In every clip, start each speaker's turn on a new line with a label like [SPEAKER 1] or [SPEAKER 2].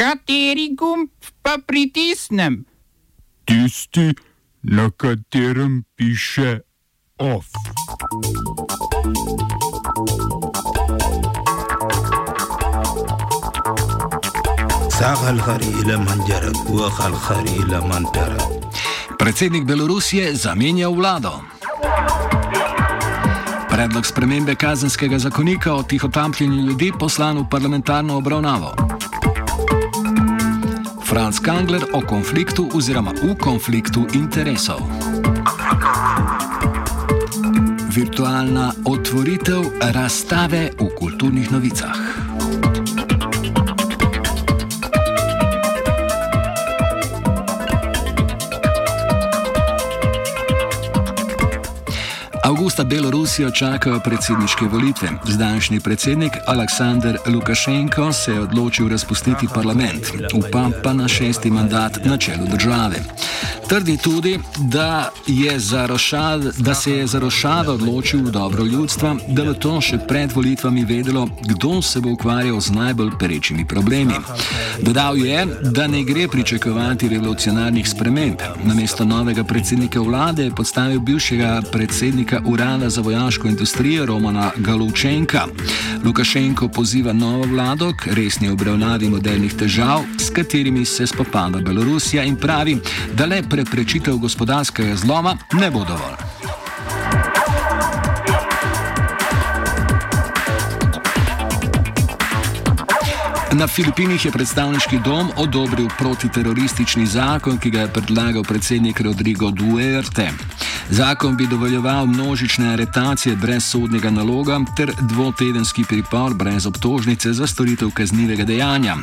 [SPEAKER 1] Kateri gumb pa pritisnem?
[SPEAKER 2] Tisti, na katerem piše OF.
[SPEAKER 3] Predsednik Belorusije zamenja vlado. Predlog spremembe kazenskega zakonika o tihotapljenju ljudi poslan v parlamentarno obravnavo. Franz Kangler o konfliktu oziroma v konfliktu interesov. Virtualna otvoritev razstave v kulturnih novicah. Avgusta Belorusijo čakajo predsedniške volitve. Zdajšnji predsednik Aleksandr Lukašenko se je odločil razpustiti parlament, upa pa na šesti mandat na čelu države. Trdi tudi, da, je rošad, da se je za rošado odločil v dobro ljudstva, da bo to še pred volitvami vedelo, kdo se bo ukvarjal z najbolj perečimi problemi. Dodal je, da ne gre pričakovati revolucionarnih sprememb. Namesto novega predsednika vlade je podstavil bivšega predsednika urada za vojaško industrijo Romana Galovčenka. Lukašenko poziva novo vlado k resni obravnavi modernih težav, s katerimi se spopada Belorusija in pravi, da le preprečitev gospodarskega zloma ne bo dovolj. Na Filipinih je predstavniški dom odobril protiteroristični zakon, ki ga je predlagal predsednik Rodrigo Duerte. Zakon bi dovoljeval množične aretacije brez sodnega naloga ter dvotedenski pripor brez obtožnice za storitev kaznivega dejanja.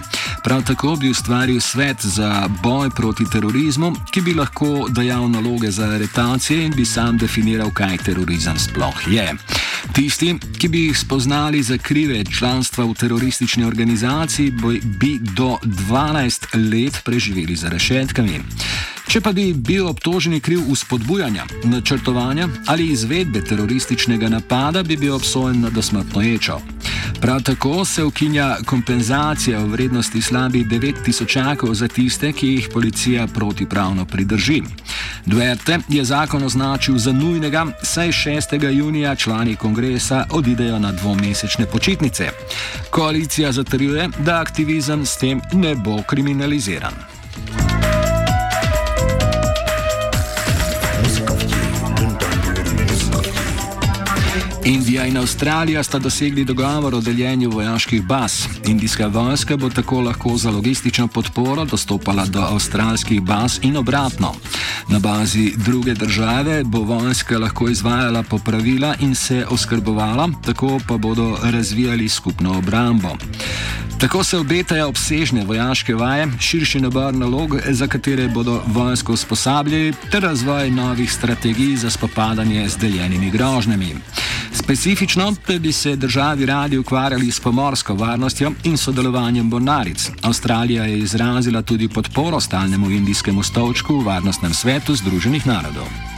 [SPEAKER 3] Prav tako bi ustvaril svet za boj proti terorizmu, ki bi lahko dajal naloge za aretacije in bi sam definiral, kaj terorizem sploh je. Tisti, ki bi jih spoznali za krive članstva v teroristični organizaciji, bi do 12 let preživeli za rešetkami. Če pa bi bil obtoženi kriv uspodbujanja, načrtovanja ali izvedbe terorističnega napada, bi bil obsojen na dosmrtno ječo. Prav tako se ukinja kompenzacija v vrednosti slabih 9000 za tiste, ki jih policija protipravno pridrži. Duerte je zakon označil za nujnega, saj 6. junija člani kongresa odidejo na dvomesečne počitnice. Koalicija zatrjuje, da aktivizem s tem ne bo kriminaliziran. Indija in Avstralija sta dosegli dogovor o deljenju vojaških baz. Indijska vojska bo tako lahko za logistično podporo dostopala do avstralskih baz in obratno. Na bazi druge države bo vojska lahko izvajala popravila in se oskrbovala, tako pa bodo razvijali skupno obrambo. Tako se obetajo obsežne vojaške vaje, širši nabor nalog, za katere bodo vojsko usposabljali, ter razvoj novih strategij za spopadanje z deljenimi grožnjami. Specifično pa bi se državi radi ukvarjali s pomorsko varnostjo in sodelovanjem mornaric. Avstralija je izrazila tudi podporo stalnemu indijskemu stolčku v Varnostnem svetu Združenih narodov.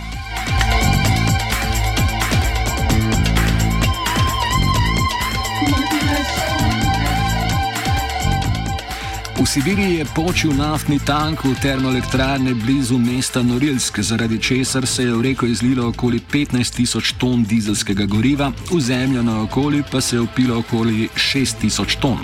[SPEAKER 3] V Sibiriji je počil naftni tank v termoelektrarne blizu mesta Norilsk, zaradi česar se je v reko izlilo okoli 15 tisoč ton dizelskega goriva, v zemljo na okolju pa se je upilo okoli 6 tisoč ton.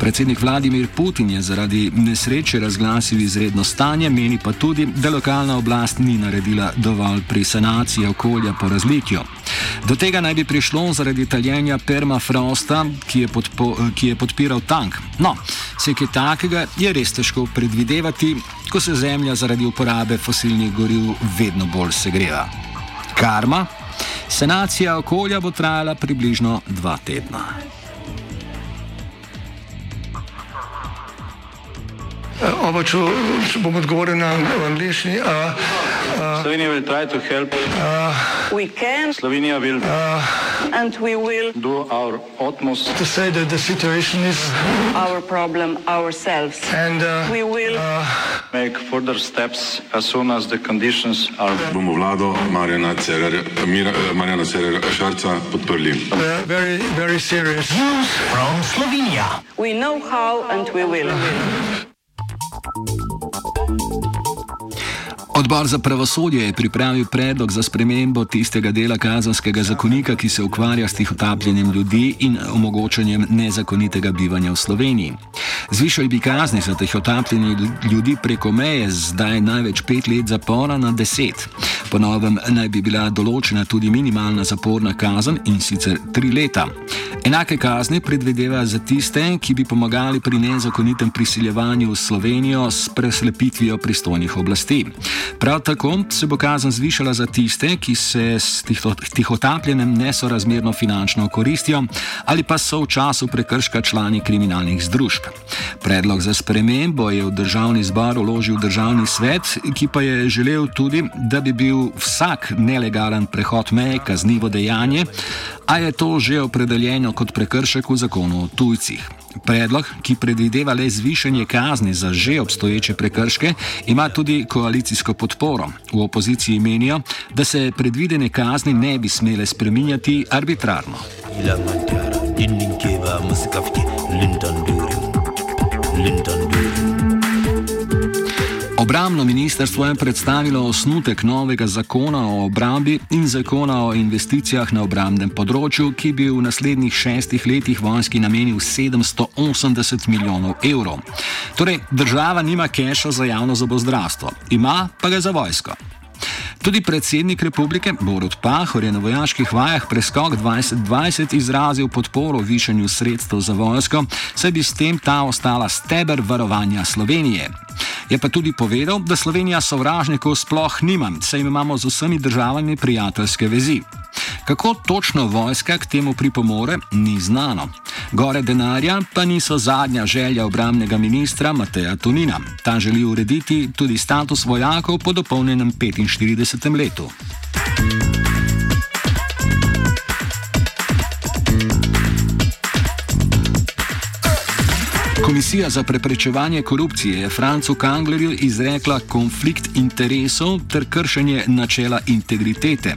[SPEAKER 3] Predsednik Vladimir Putin je zaradi nesreče razglasil izredno stanje, meni pa tudi, da lokalna oblast ni naredila dovolj pri sanaciji okolja po razlitju. Do tega naj bi prišlo zaradi taljenja permafrosta, ki, ki je podpiral tank. No, se kaj takega je res težko predvidevati, ko se Zemlja zaradi uporabe fosilnih goriv vedno bolj segreva. Karma. Sanacija okolja bo trajala približno dva tedna.
[SPEAKER 4] Če bom odgovoril na angliški.
[SPEAKER 5] Slovenija bo poskušala pomagati. Slovenija bo naredila naš utmost,
[SPEAKER 4] da bo rekla, da je situacija
[SPEAKER 5] naš problem, sami. In mi bomo naredili nadaljnje korake, as soon as the conditions are.
[SPEAKER 6] Bomo vlado Marjana Cererera Šarca podprli.
[SPEAKER 4] Zelo, zelo resno.
[SPEAKER 5] Slovenija. We know how and we will.
[SPEAKER 3] Odbor za pravosodje je pripravil predlog za spremembo tistega dela kazanskega zakonika, ki se ukvarja s tihotapljenjem ljudi in omogočanjem nezakonitega bivanja v Sloveniji. Zvišali bi kazni za tihotapljenje ljudi preko meje zdaj največ pet let zapora na deset. Ponovem naj bi bila določena tudi minimalna zaporna kazen in sicer tri leta. Enake kazni predvideva za tiste, ki bi pomagali pri nezakonitem prisiljevanju v Slovenijo s preslepitvijo pristojnih oblasti. Prav tako se bo kazen zvišala za tiste, ki se s tihotapljenjem nesorazmerno finančno koristijo ali pa so v času prekrška člani kriminalnih združb. Predlog za spremembo je v državni zbor uložil državni svet, ki pa je želel tudi, da bi bil vsak nelegalen prehod meje kaznivo dejanje, a je to že opredeljeno kot prekršek v zakonu o tujcih. Predlog, ki predvideva le zvišanje kazni za že obstoječe prekrške, ima tudi koalicijsko podporo. V opoziciji menijo, da se predvidene kazni ne bi smele spreminjati arbitrarno. Linton Obramno ministrstvo je predstavilo osnutek novega zakona o obrambi in zakona o investicijah na obrambnem področju, ki bi v naslednjih šestih letih vojski namenil 780 milijonov evrov. Torej, država nima keša za javno zobozdravstvo, ima pa ga za vojsko. Tudi predsednik republike Borod Pahor je na vojaških vajah preskok 2020 izrazil podporo višanju sredstev za vojsko, saj bi s tem ta ostala steber varovanja Slovenije. Je pa tudi povedal, da Slovenija sovražnikov sploh nima, saj imamo z vsemi državami prijateljske vezi. Kako točno vojska k temu pripomore, ni znano. Gore denarja pa niso zadnja želja obramnega ministra Mateja Tunina. Ta želi urediti tudi status vojakov po dopolnjenem 45. letu. Komisija za preprečevanje korupcije je Francu Kanglerju izrekla konflikt interesov ter kršenje načela integritete.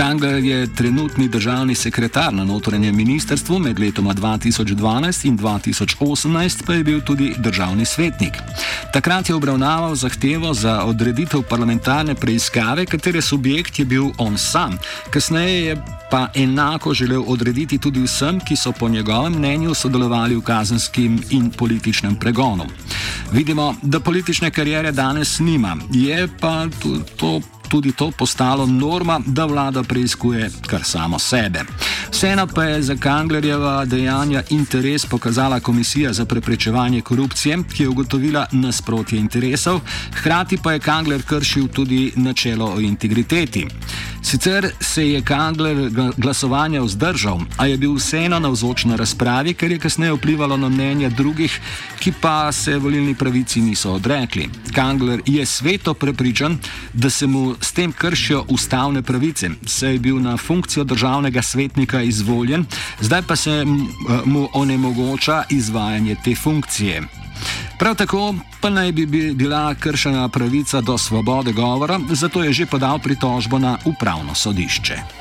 [SPEAKER 3] Kangler je trenutni državni sekretar na notranjem ministrstvu med letoma 2012 in 2018, pa je bil tudi državni svetnik. Takrat je obravnaval zahtevo za odreditev parlamentarne preiskave, katere subjekt je bil on sam. Kasneje je pa enako želel odrediti tudi vsem, ki so po njegovem mnenju sodelovali v kazenskem in političnem pregonu. Vidimo, da politične karijere danes nima, je pa to tudi to postalo norma, da vlada preizkuje kar samo sebe. Vseeno pa je za Kanglerjeva dejanja interes pokazala Komisija za preprečevanje korupcije, ki je ugotovila nasprotje interesov, hkrati pa je Kangler kršil tudi načelo o integriteti. Sicer se je Kangler glasovanja vzdržal, a je bil vseeno navzoč na razpravi, ker je kasneje vplivalo na mnenja drugih, ki pa se volilni pravici niso odrekli. Kangler je sveto prepričan, da se mu s tem kršijo ustavne pravice, saj je bil na funkcijo državnega svetnika izvoljen, zdaj pa se mu onemogoča izvajanje te funkcije. Prav tako pa naj bi bila kršena pravica do svobode govora, zato je že podal pritožbo na upravno sodišče.